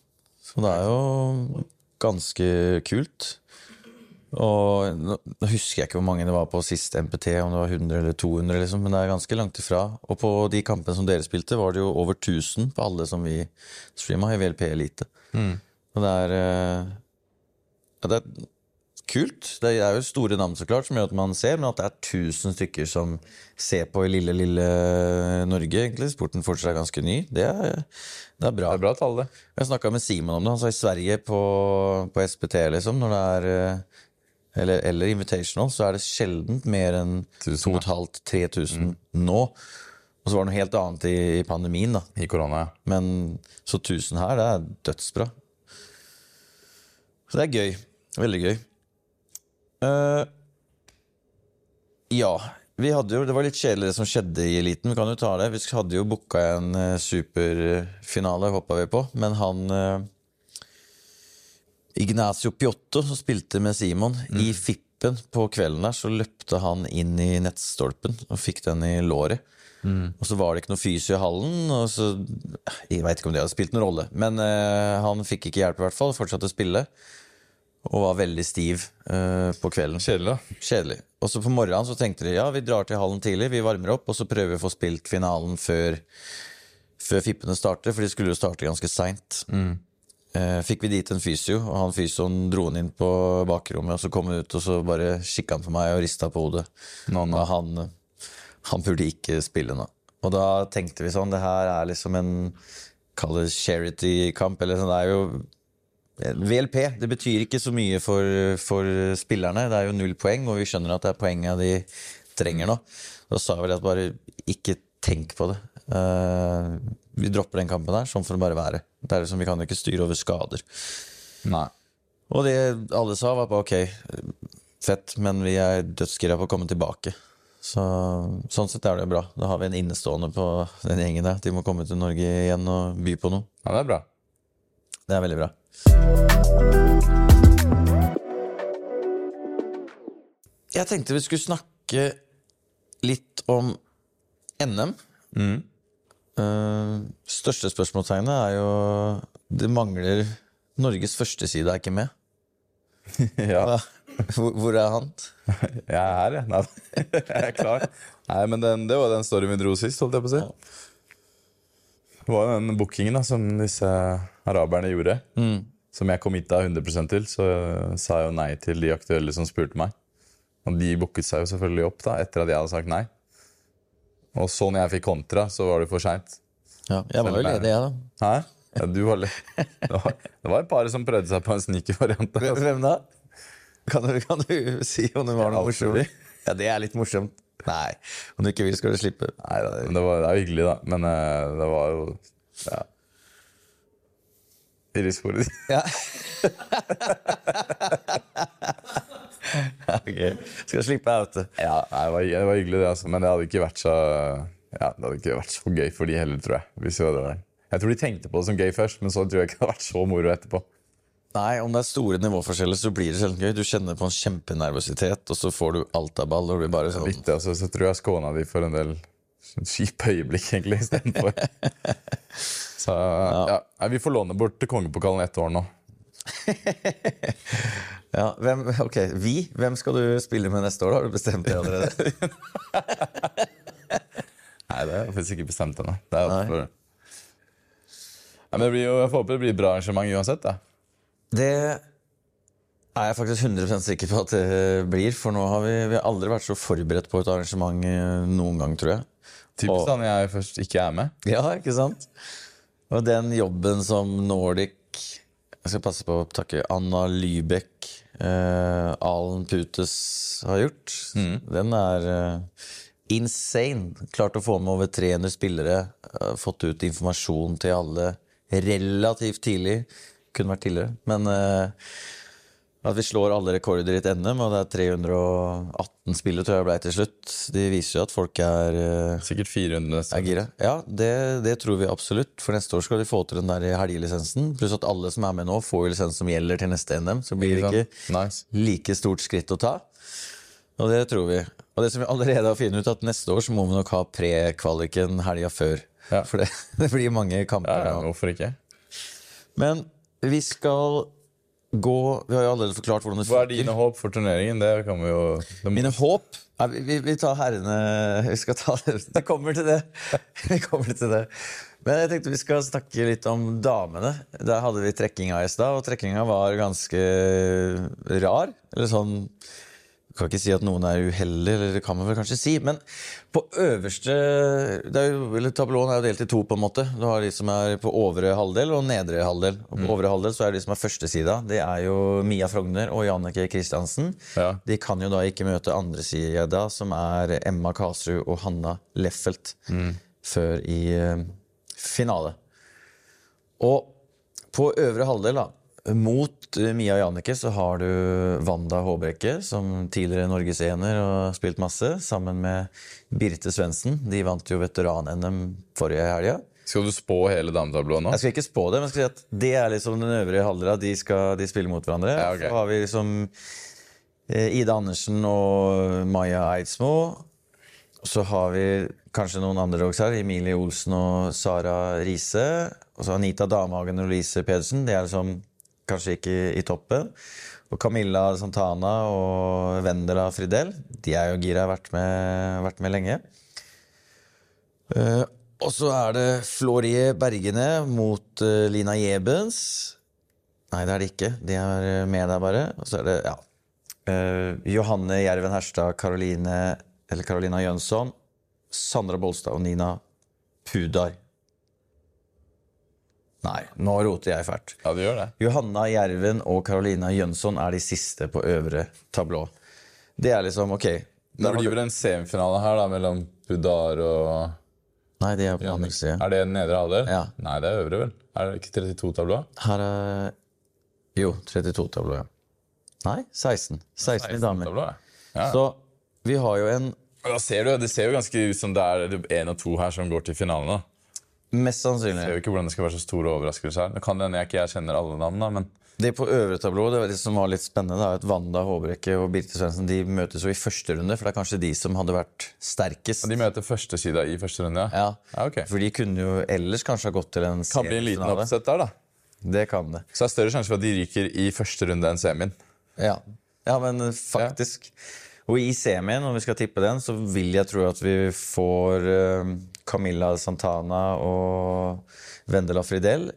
Så det er jo ganske kult. Og nå husker jeg ikke hvor mange det var på sist MPT, om det var 100 eller 200, liksom, men det er ganske langt ifra. Og på de kampene som dere spilte, var det jo over 1000 på alle som vi streama i VLP Elite. Og det er eh, ja, Det er kult. Det er jo store navn, så klart, som gjør at man ser, men at det er 1000 stykker som ser på i lille, lille Norge, egentlig. Sporten fortsatt er ganske ny. Det er, det er bra. Det er bra tall, det. Jeg snakka med Simon om det. Han sa i Sverige på, på SPT, liksom, når det er eh, eller, eller Invitational, så er det sjelden mer enn Tusen, ja. 2500-3000 nå. Og så var det noe helt annet i, i pandemien, da. I korona, ja. Men så 1000 her, det er dødsbra. Så det er gøy. Veldig gøy. Uh, ja. Vi hadde jo, det var litt kjedelig det som skjedde i eliten. Vi kan jo ta det. Vi hadde jo booka en uh, superfinale, hoppa vi på. Men han eh, Ignacio Piotto, som spilte med Simon, i Fippen på kvelden der, så løpte han inn i nettstolpen og fikk den i låret. Og så var det ikke noe fysio i hallen. Og så, jeg veit ikke om det hadde spilt noen rolle, men eh, han fikk ikke hjelp, i hvert fall. Fortsatte å spille. Og var veldig stiv eh, på kvelden. Kjedelig, da. Kjedelig. Og så på morgenen så tenkte de ja, vi drar til hallen tidlig, vi varmer opp, og så prøver vi å få spilt finalen før, før fippene starter, for de skulle jo starte ganske seint. Eh, fikk vi dit en fysio, og han fysioen dro han inn på bakrommet, og så kom han ut, og så bare kikka han på meg og rista på hodet. Nå, nå. Han, han burde ikke spille nå. Og da tenkte vi sånn, det her er liksom en Kall det charity-kamp, eller sånn. Det er jo VLP det betyr ikke så mye for, for spillerne. Det er jo null poeng, og vi skjønner at det er poenga de trenger nå. Da sa jeg vel at bare ikke tenk på det. Eh, vi dropper den kampen der, sånn for å bare være. Det er liksom, Vi kan jo ikke styre over skader. Nei. Og det alle sa, var bare ok, fett, men vi er dødsgira på å komme tilbake. Så, sånn sett er det bra. Da har vi en innestående på den gjengen der. De må komme til Norge igjen og by på noe. Ja, det er bra. Det er veldig bra. Jeg tenkte vi skulle snakke litt om NM. Eh, største spørsmålstegnet er jo Det mangler Norges førsteside er ikke med. ja. Hvor, hvor er han? Jeg er her, jeg. Nei, jeg er klar. Nei, men den, det var den storyen vi dro sist, holdt jeg på å si. Det var den bookingen da, som disse araberne gjorde. Som jeg kom hit av 100% til, så sa jeg jo nei til de aktuelle som spurte meg. Og de booket seg jo selvfølgelig opp da, etter at jeg hadde sagt nei. Og så når jeg fikk kontra, så var det for seint. Ja, jeg var jo ledig, jeg, da. Hæ? Ja, du var det, var, det var et par som prøvde seg på en sneaker-variant. altså. Hvem da? Kan du, kan du si om det var noe morsomt? Ja, det er litt morsomt. Nei, om du ikke vil, skal du slippe. Nei, Det, det, var, det er hyggelig, da. Men uh, det var jo ja. Irisporet. Ja. ok, skal slippe out. Ja, nei, det, var, det var hyggelig, det, altså. men det hadde ikke vært så Ja, det hadde ikke vært så gøy for de heller, tror jeg. Hvis vi hadde der. Jeg tror de tenkte på det som gøy først, men så tror jeg ikke det hadde vært så moro etterpå. Nei, om det er store nivåforskjeller, så blir det sjelden gøy. Du kjenner på en kjempenervøsitet, og så får du altaball, og det blir bare sånn Litt, altså, så tror jeg skåna de for en del kjipe øyeblikk, egentlig, istedenfor. Så ja. ja. vi får låne bort kongepokalen ett år nå. Ja, hvem, ok, vi? Hvem skal du spille med neste år? Har du bestemt det allerede? Nei, det har jeg faktisk ikke bestemt ennå. Det er for... Nei, men det blir jo, jeg håper det blir bra arrangement uansett. da. Det er jeg faktisk 100% sikker på at det blir, for nå har vi, vi har aldri vært så forberedt på et arrangement eh, noen gang, tror jeg. Typisk da når jeg først ikke er med. Ja, ikke sant? Og den jobben som Nordic Jeg skal passe på å takke Anna Lybekk, eh, Alen Putes har gjort. Den er eh, insane. Klart å få med over 300 spillere. eh, fått ut informasjon til alle relativt tidlig. Kunne vært tidligere, men eh, At vi slår alle rekorder i et NM, og det er 318 spillere tror jeg ble til slutt. De viser jo at folk er, eh, Sikkert 400 neste er gira. Ja, det, det tror vi absolutt. For neste år skal de få til den der helgelisensen. Pluss at alle som er med nå, får jo lisens som gjelder til neste NM. Så blir det ikke? Nice. like stort skritt å ta. Og det tror vi. Og det som vi allerede har funnet ut, at neste år så må vi nok ha pre-kvaliken helga før. Ja. For det, det blir mange kamper. ja, ja, hvorfor ikke? Men vi skal gå Vi har jo allerede forklart hvordan det Hva er dine håp for turneringen? Det kan vi jo må, Mine håp Nei, vi, vi, tar herrene Vi skal ta det Vi kommer til det. Vi kommer til det. Men jeg tenkte vi skal snakke litt om damene. Der hadde vi trekkinga i stad, og trekkinga var ganske rar. Eller sånn kan ikke si at noen er uheldig, eller det kan man vel kanskje si. Men på øverste det er jo, Tablåen er jo delt i to, på en måte. Du har de som er på ovre halvdel og nedre halvdel. Og på ovre halvdel så er de som er førstesida. Det er jo Mia Frogner og Jannicke Christiansen. Ja. De kan jo da ikke møte andre sida, som er Emma Kasrud og Hanna Leffelt, før i uh, finale. Og på øvre halvdel, da, mot eh, Mia og Jannicke, så har du Wanda Håbrekke, som tidligere norgesener og spilt masse, sammen med Birte Svendsen. De vant jo veteran-NM forrige helga. Skal du spå hele dametablået nå? Jeg skal ikke spå det, men jeg skal si at det er liksom den øvrige halvdelen. De, skal- de spiller mot hverandre. Ja, okay. Så har vi liksom Ida Andersen og Maja Eidsmo. Så har vi kanskje noen andre også her. Emilie Olsen og Sara Riise. Og så Anita Damhagen og Louise Pedersen. Det er liksom kanskje ikke i toppen. Og Camilla Santana og Vendela Fridel. De er jo gira, har vært med, vært med lenge. Uh, og så er det Florie Bergene mot uh, Lina Jebens. Nei, det er det ikke. De er eh, med der, bare. Og så er det, ja Uh, Johanne Jerven Herstad, Karoline Carolina Jønsson, Sandra Bolstad og Nina Pudar. Nei, nå roter jeg fælt. Ja, du gjør det. Johanna Jerven og Carolina Jønsson er de siste på øvre tablå. Det er liksom ok. Det blir vel en semifinale her da, mellom Budar og Nei, det er på andre siden. Er det nedre halvdel? Ja. Nei, det er øvre, vel? Er det ikke 32-tablå? Her er Jo, 32-tablå, ja. Nei, 16. 16 i damer. Ja. Ja. Så vi har jo en Ja, Da ser du, Det ser jo ganske ut som det er én og to her som går til finalen. da. Mest Jeg sannsynlig ser jo ikke hvordan det skal være så store overraskelser her. Det kan hende jeg ikke jeg kjenner alle navnene, men Det på øvre tablå det, det som var litt spennende, er at Wanda Håbrekke og Birte Svendsen de møtes jo i første runde, for det er kanskje de som hadde vært sterkest. de møter førstesida i første runde. ja. Ja, Ja, okay. For de kunne jo ellers kanskje ha gått til en Kan bli en liten oppsett der, da. Det kan det. Så det er større sjanse for at de ryker i første runde enn semien. Ja, ja men faktisk. faktisk. Og i semien, om vi skal tippe den, så vil jeg tro at vi får eh, Camilla Santana og Vendela Fridel.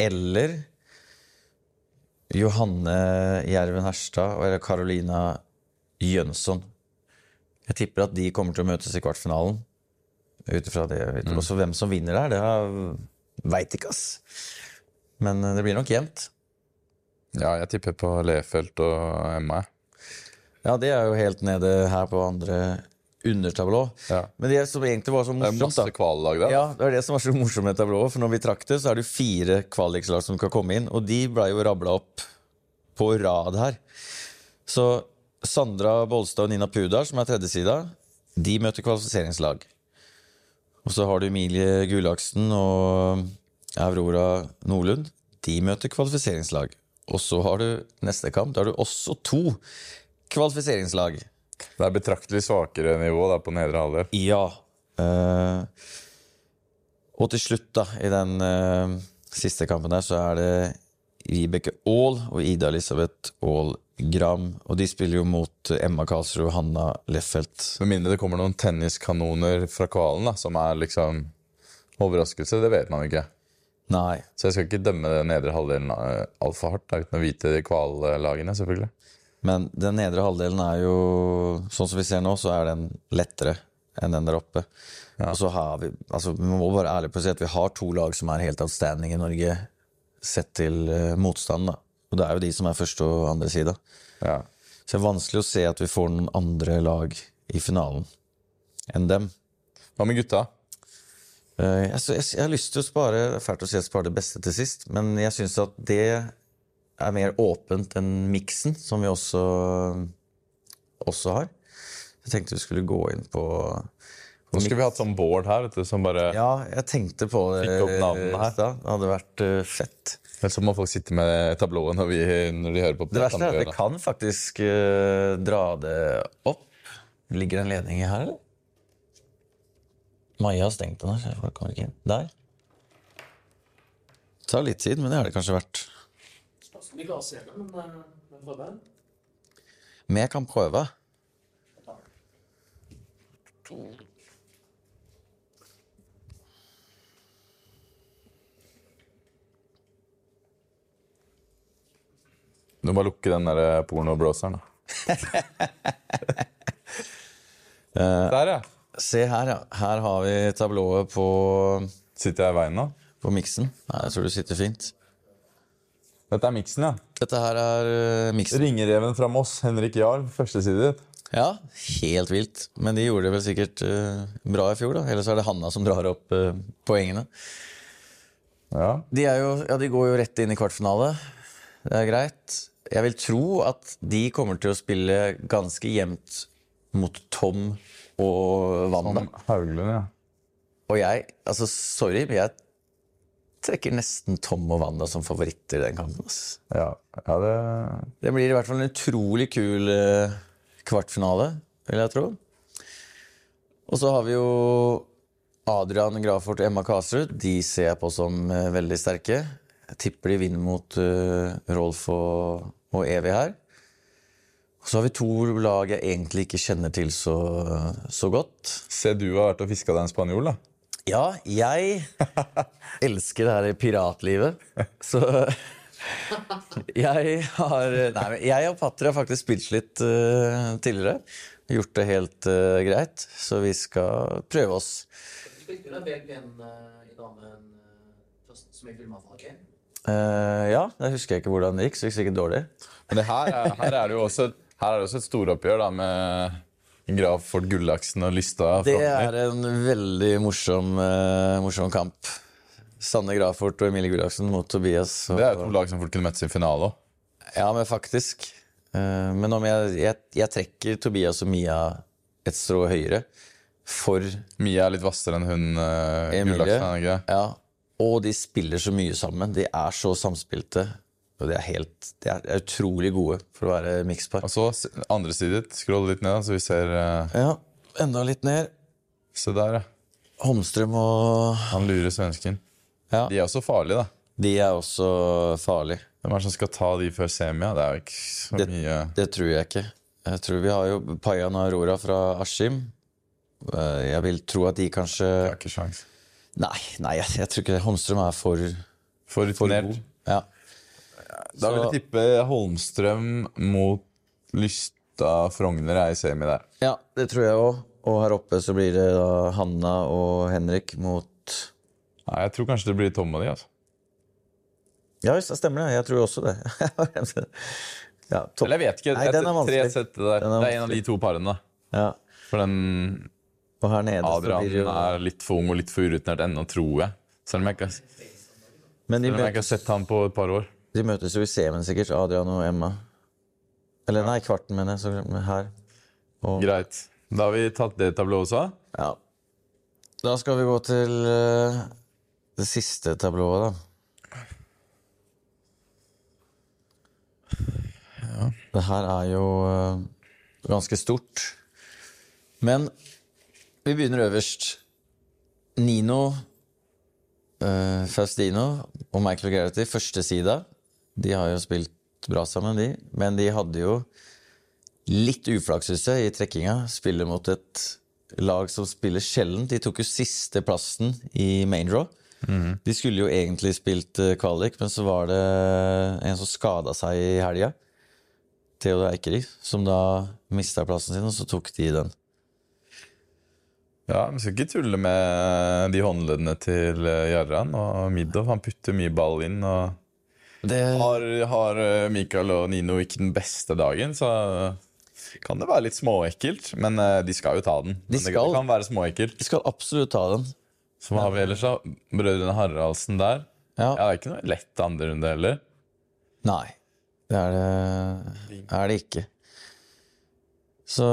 Eller Johanne Jerven Herstad eller Carolina Jønsson. Jeg tipper at de kommer til å møtes i kvartfinalen. Ut ifra det jeg vet. Også hvem som vinner der, det veit ikke, ass. Men eh, det blir nok jevnt. Ja, jeg tipper på Lefelt og Emma. Ja, det er jo helt nede her på andre undertablå. Ja. Men det som egentlig var så morsomt Det er masse kvallag der. ja, det er det som var så morsomt med tablået, for når vi trakk det, så er det fire kvalikslag som skal komme inn, og de ble jo rabla opp på rad her. Så Sandra Bolstad og Nina Pudar, som er tredjesida, de møter kvalifiseringslag. Og så har du Emilie Gulaksen og Aurora Nordlund. De møter kvalifiseringslag. Og så har du neste kamp. Da har du også to kvalifiseringslag. Det er betraktelig svakere nivå da, på nedre halvdel. Ja. Eh, og til slutt, da, i den eh, siste kampen der, så er det Vibeke Aall og Ida Elisabeth Aall Gram. Og de spiller jo mot Emma Karlsrud og Hanna Leffelt. Med mindre det kommer noen tenniskanoner fra kvalen da, som er liksom overraskelse. Det vet man jo ikke. Nei. Så jeg skal ikke dømme den nedre halvdelen eh, altfor hardt da, uten å vite kvallagene, selvfølgelig. Men den nedre halvdelen er jo Sånn som vi ser nå, så er den lettere enn den der oppe. Og så har vi altså Vi må være ærlige på å si at vi har to lag som er helt outstanding i Norge sett til uh, motstand. da. Og det er jo de som er første og andre side. Ja. Så det er vanskelig å se at vi får noen andre lag i finalen enn dem. Hva med gutta? Uh, Jeg, jeg, jeg har lyst til å spare Det fælt å si spare det beste til sist, men jeg syns at det er mer åpent enn miksen, som vi også, også har. Jeg tenkte vi skulle gå inn på, på Nå skulle vi hatt sånn board her, vet du, som bare Ja, jeg tenkte på det Fikk opp navnene her. Det hadde vært uh, fett. Men så må folk sitte med tablået når, vi, når de hører på. Det verste er at andre kan faktisk uh, dra det opp. Ligger det en ledning her, eller? Maja har stengt den her, så jeg kommer ikke inn. Der. Det tar litt tid, men det har det kanskje vært. Om klarer oss gjennom, men vi prøver. prøve. Men kan prøve. Du må bare lukke den der pornoblåseren, pornobrowseren, da. Der, ja. Se her, ja. Her har vi tablået på, Sitter jeg i veien nå? på miksen. Nei, jeg tror du sitter fint. Dette er miksen, ja. Dette her er uh, miksen. Ringereven fra Moss, Henrik Jarl, førsteside. Ja, helt vilt. Men de gjorde det vel sikkert uh, bra i fjor, da. Ellers er det Hanna som drar opp uh, poengene. Ja. De, jo, ja, de går jo rett inn i kvartfinale. Det er greit. Jeg vil tro at de kommer til å spille ganske jevnt mot Tom og Wanda. Hauglund, ja. Og jeg, altså sorry, men jeg trekker nesten Tom og Wanda som favoritter i den kampen. Ja, ja det Det blir i hvert fall en utrolig kul eh, kvartfinale, vil jeg tro. Og så har vi jo Adrian Grafort og Emma Kasrud. De ser jeg på som eh, veldig sterke. Jeg tipper de vinner mot eh, Rolf og, og Evy her. Så har vi to lag jeg egentlig ikke kjenner til så, så godt. Se, du har vært og fiska deg en spanjol, da. Ja, jeg elsker det her piratlivet. Så jeg har Nei, men jeg og Patter har faktisk spilt litt uh, tidligere. Gjort det helt uh, greit, så vi skal prøve oss. Spilte du den BLP-en uh, i damen uh, først, som jeg filma for? Game. Uh, ja, jeg husker jeg ikke hvordan det gikk, så det gikk sikkert dårlig. Men det her, er, her er det jo også, her er det også et storoppgjør da, med Grafort Gullaksen og Lystad. Det er en veldig morsom, uh, morsom kamp. Sanne Grafort og Emilie Gullaksen mot Tobias. Og, Det er to lag som fort kunne møttes i finale òg. Ja, men faktisk. Uh, men om jeg, jeg, jeg trekker Tobias og Mia et strå høyere for Mia er litt hvassere enn hun uh, Emilie. Gullaksen. Ja, og de spiller så mye sammen. De er så samspilte. Og de er helt De er, er utrolig gode for å være mikspar. Og så andre side, scroll litt ned, så vi ser uh, Ja, enda litt ned. Se der, ja. Holmstrøm og Han lurer svensken. Ja, De er også farlige, da. de er også farlige. Hvem er det som skal ta de før semia? Det er jo ikke så Det- mye Det tror jeg ikke. Jeg tror Vi har jo Payan og Aurora fra Askim. Eh, Jeg vil tro at de kanskje Jeg har ikke sjans. Nei, nei jeg, jeg tror ikke det. Holmstrøm er for, For rutinert. Ja. Da vil jeg tippe Holmstrøm mot Lysta Frogner er i semi der. ja, det tror jeg òg. Og her oppe så blir det da Hanna og Henrik mot Nei, Jeg tror kanskje det blir Tom og de. altså. Ja visst, det stemmer det. Jeg tror også det. ja. Eller jeg vet ikke. Nei, den er tre vanskelig. sett der. Er det er en av de to parene. Ja. For den Og her nede så Adrian blir jo er litt for ung og litt for urutinert ennå, tror jeg. Selv om jeg ikke, Men de, selv om jeg ikke har sett han på et par år. De møtes jo i semien sikkert, Adrian og Emma. Eller nei, kvarten, mener jeg. Så her. Og, Greit. Da har vi tatt det tablået også. ja. Da skal vi gå til uh, det siste tablået, da. Det her er jo uh, ganske stort. Men vi begynner øverst. Nino, uh, Faustino og Michael Garrity, første sida. De har jo spilt bra sammen, de. Men de hadde jo litt uflaks jeg, i trekkinga. Spiller mot et lag som spiller sjelden. De tok jo sisteplassen i main draw. De skulle jo egentlig spilt eh, kvalik, men så var det en som skada seg i helga. Theodor Eikeri, som da mista plassen sin, og så tok de den. Ja, Vi skal ikke tulle med de håndleddene til eh, Jarran og Midov. Han putter mye ball inn. og Det, Har, har eh, Mikael og Nino ikke den beste dagen, så kan det være litt småekkelt. Men eh, de skal jo ta den. De skal. det kan være småekkelt. de skal absolutt ta den. Så hva har vi ellers, da? Brødrene Haraldsen der. Ja. Ja, Det er ikke noe lett andre runde heller. Nei. Det er det, er det ikke. Så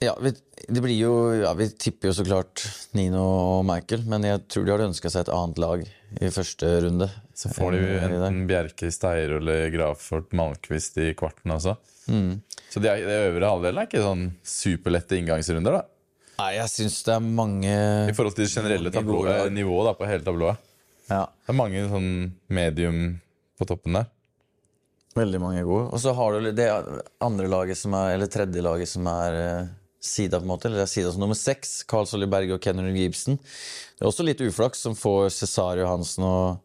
Ja, vi, det blir jo Ja, vi tipper jo så klart Nino og Michael, men jeg tror de hadde ønska seg et annet lag i første runde. Så får de jo enn enten Bjerke, Steiro eller Grafort Malmquist i kvarten også. Mm. Så de, det øvre halvdelen er ikke sånn superlette inngangsrunder, da. Nei, jeg syns det er mange I forhold til det generelle Mange gode tablå, lag. nivået da, på hele tablået. Ja, Det er mange sånn medium på toppen der. veldig mange gode. Og så har du det andre laget som er Eller tredje laget som er eh, sida, på en måte. Eller det er sida som nummer seks. Carl Solly Berge og Kenner Gibson. Det er også litt uflaks som får Cesario Hansen og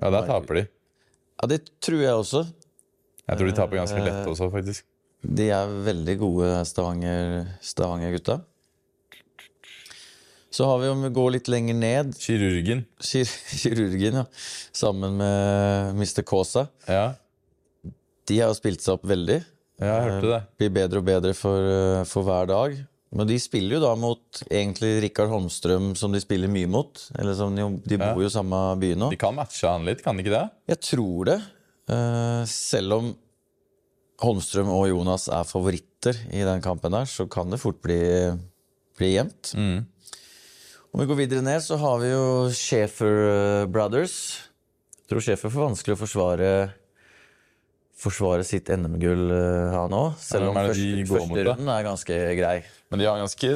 Ja, der taper de. Ja, det tror jeg også. Jeg tror de taper ganske lett også, faktisk. De er veldig gode Stavanger- Stavanger-gutta. Så har vi, om vi går litt lenger ned, Kirurgen. kir kirurgen, ja. Sammen med Mr. Kaasa. Ja, De har jo spilt seg opp veldig. Ja jeg hørte det. Blir bedre og bedre for, eh, for hver dag. Men de spiller jo da mot egentlig Rikard Holmstrøm, som de spiller mye mot. Eller som de, de bor jo i samme by nå. De kan matche han litt, kan de ikke det? Jeg tror det. Eh, selv om Holmstrøm og Jonas er favoritter i den kampen der, så kan det fort bli, bli jevnt. Om vi går videre ned, så har vi jo Schäfer eh, Brothers. Jeg tror Schäfer får vanskelig å forsvare Forsvare sitt NM-gull, eh, han òg. Selv om de første, første runden er ganske grei. Men de har en ganske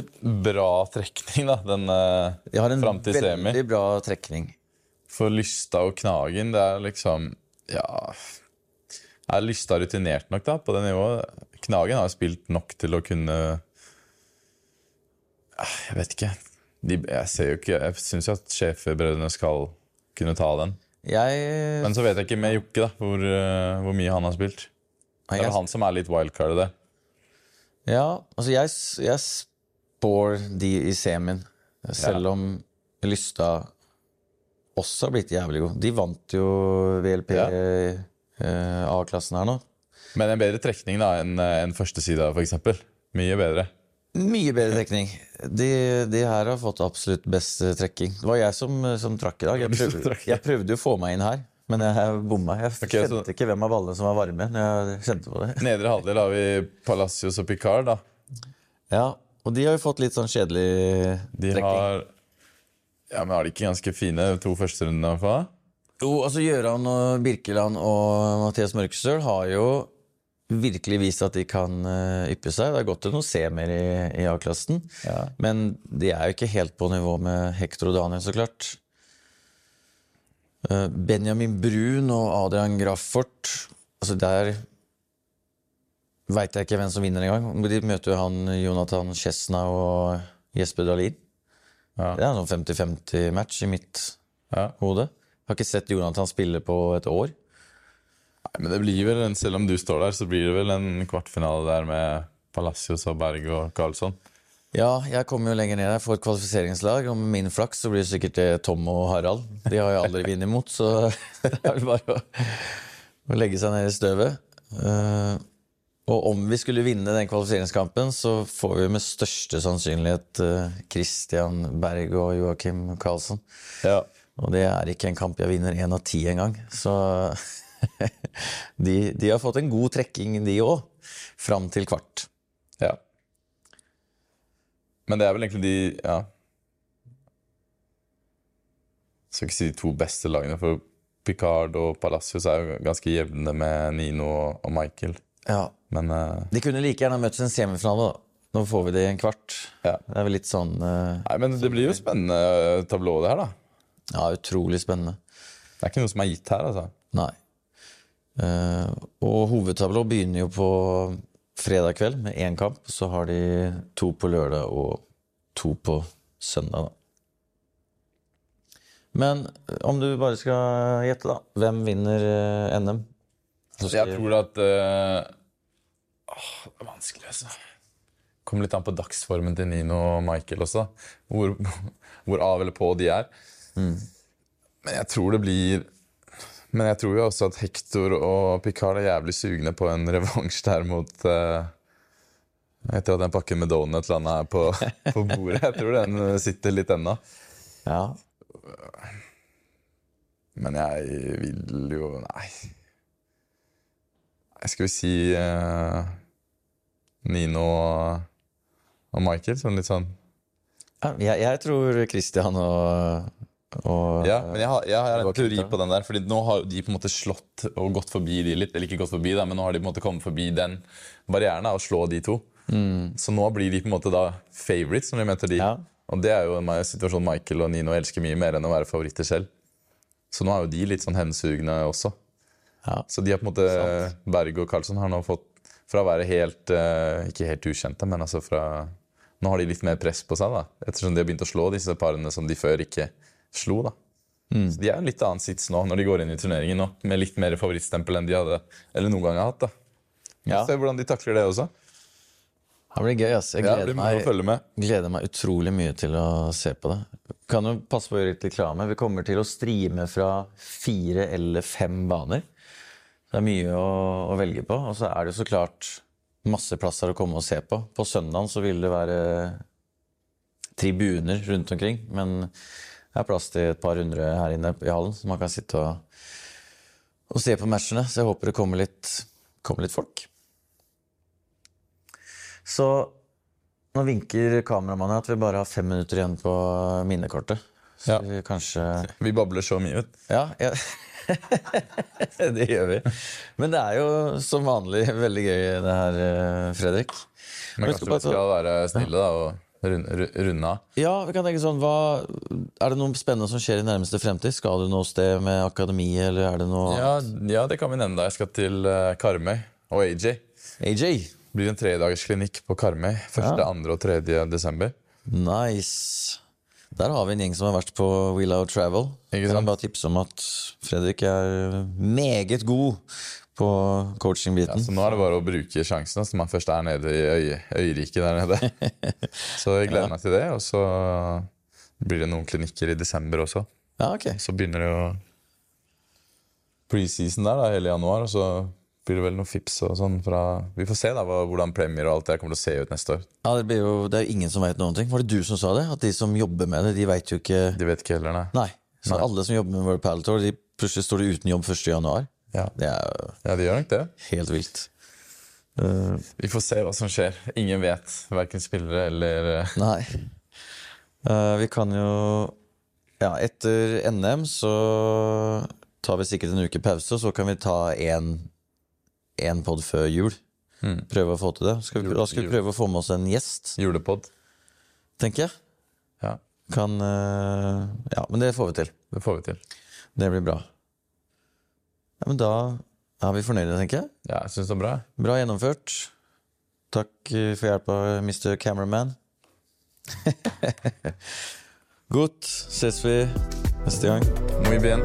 bra trekning, da. Den eh, De har en fram til semi. veldig bra trekning. For Lysta og Knagen, det er liksom Ja Er Lysta rutinert nok da, på det nivået? Knagen har spilt nok til å kunne Ah, Jeg vet ikke. De, jeg ser jo ikke Jeg syns jo at Schäfer-brødrene skal kunne ta den. Jeg, Men så vet jeg ikke med Jokke da, hvor, eh, hvor mye han har spilt. Det er vel han som er litt wildcardet der. Ja, altså jeg, jeg spår de i semien. Selv Ja. om Lystad også har blitt jævlig god. De vant jo VLP Ja. eh, A-klassen her nå. Men en bedre trekning da enn en førstesida, f.eks. Mye bedre. Mye bedre trekning. De, de her har fått absolutt best eh, trekking. Det var jeg som, som trakk i dag. Jeg prøvde, jeg prøvde å få meg inn her, men jeg bomma. Jeg okay, kjente så- ikke hvem av ballene som var varme når jeg kjente på det. Nedre halvdel har vi Palacios og Picard. da. Ja, Og de har jo fått litt sånn kjedelig De trekking. har Ja, men Har de ikke ganske fine to hvert fall? Jo, altså Gjøran og Birkeland og Mathias Mørkestøl har jo virkelig vist at de kan eh, yppe seg. Det er godt til noen semier i, i A-klassen. Ja. Men de er jo ikke helt på nivå med Hector og Daniel, så klart. Eh, Benjamin Brun og Adrian Graffort Altså Der veit jeg ikke hvem som vinner engang. De møter jo han Jonathan Chesna og Jesper Dahlin. Ja. Det er en sånn 50-50-match i mitt Ja. hode. Har ikke sett Jonathan spille på et år. Nei, men det blir vel, en- Selv om du står der, så blir det vel en kvartfinale der med Palacios og Berg og Karlsson. Ja, jeg kommer jo lenger ned. Jeg får et kvalifiseringslag, og med min flaks så blir det sikkert Tom og Harald. De har jeg aldri vunnet imot, så det er vel bare å, å legge seg ned i støvet. Uh, og om vi skulle vinne den kvalifiseringskampen, så får vi med største sannsynlighet eh, Christian Berg og Joakim Karlsson. Ja. Og det er ikke en kamp jeg vinner én av ti engang. Så de, de har fått en god trekking, de òg. Fram til kvart. ja. Men det er vel egentlig de Ja. Skal ikke si de to beste lagene, for Picard og Palacios er jo ganske jevne med Nino og Michael. Ja, Men uh, De kunne like gjerne møttes i en semifinale. da. Nå får vi det i en kvart. Ja. Det er vel litt sånn uh, Nei, men det blir jo spennende eh, tablå, det her, da. Ja, utrolig spennende. Det er ikke noe som er gitt her, altså. Nei. Eh, og hovedtablå begynner jo på fredag kveld med én kamp. Så har de to på lørdag og to på søndag, da. Men eh, om du bare skal gjette, da. Hvem vinner eh, NM? Jeg tror at uh, åh, Det er vanskelig, altså. Kommer litt an på dagsformen til Nino og Michael også. Hvor, hvor av eller på de er. Men jeg tror det blir Men jeg tror jo også at Hector og Picard er jævlig sugne på en revansj der mot uh, Etter at den pakken med donut landa her på, på bordet. Jeg tror den eh, sitter litt ennå. Ja. Men jeg vil jo Nei. Skal vi si uh, Nino og, og Michael? Sånn litt sånn jeg, jeg tror Christian og, og Ja, men jeg har, jeg har en var teori på den der. Fordi nå har de på en måte slått og gått forbi de litt. Eller ikke gått forbi, da, men nå har de på en måte kommet forbi den barrieren og slå de to. Så nå blir de på en måte da favorites når de møter de. Mm. Ja. Og det er jo en situasjon Michael og Nino elsker mye mer enn å være favoritter selv. Så nå er jo de litt sånn hensugne også. Ja. Så de har på en måte Sant. Berg og Karlsson har nå fått Fra å være helt eh, Ikke helt ukjente, men altså fra Nå har de litt mer press på seg, da. Ettersom de har begynt å slå disse parene som de før ikke slo. da. Mm. Så de er en litt annen sits nå når de går inn i turneringen nå, med litt mer favorittstempel enn de hadde eller noen gang har hatt. da. Ja. Se hvordan de takler det også. Det blir gøy, ass. Jeg gleder, ja, meg, gleder meg utrolig mye til å se på det. Kan jo passe på å gjøre litt reklame. Vi kommer til å streame fra fire eller fem baner. Det er mye å, å velge på. Og så er det så klart masse plasser å komme og se på. På søndagen så vil det være tribuner rundt omkring. Men det er plass til et par hundre her inne i hallen, så man kan sitte og, og se på matchene. Så jeg håper det kommer litt, kommer litt folk. Så nå vinker kameramannen at vi bare har fem minutter igjen på minnekortet. Så Ja. vi kanskje Vi babler så mye ut. Ja, ja. det gjør vi. Men det er jo som vanlig veldig gøy det her, eh, Fredrik. Men kanskje vi skal være snille da, og runde, av. Ja, vi kan tenke sånn hva, Er det noe spennende som skjer i nærmeste fremtid? Skal du noe sted med akademiet, eller er det noe Ja, ja, det kan vi nevne. da. Jeg skal til eh, Karmøy og AJ. AJ? Det blir en tredagersklinikk på Karmøy 1., Ja. 2. og 3. desember. Nice. Der har vi en gjeng som har vært på Willow Travel. Ikke Kan sant? jeg bare tipse om at Fredrik er meget god på coaching-biten. så nå er det bare å bruke sjansen når man først er nede i øy, øyriket der nede. Så jeg gleder meg til det. Og så blir det noen klinikker i desember også. Ja, ok. Så begynner det jo preseason der da, hele januar. Og så blir det vel noen fips og sånn fra Vi får se da hvordan premier og alt det kommer til å se ut neste år. Ja, det, blir jo, det er jo ingen som vet noen ting. Var det du som sa det? At de som jobber med det, de veit jo ikke De vet ikke heller, nei. Nei. Så Nei. alle som jobber med World Palator, de plutselig står de uten jobb 1. Ja. Det er ja, de gjør nok det. helt vilt. Uh, Vi får se hva som skjer. Ingen vet. Verken spillere eller eh, nei. Uh, vi kan jo Ja, etter NM så tar vi sikkert en uke pause, så kan vi ta én pod før jul. Prøve å få til det. Skal vi, da skal vi prøve å få med oss en gjest, julepod. tenker jeg. Ja, Kan uh, Ja, men det får vi til. det får vi til. Det blir bra. Ja, men da er vi fornøyde, tenker jeg. Ja, jeg synes det er bra. Bra gjennomført. Takk eh, for hjelpa, Mr. Cameraman. Godt. Ses vi neste gang. Muy bien.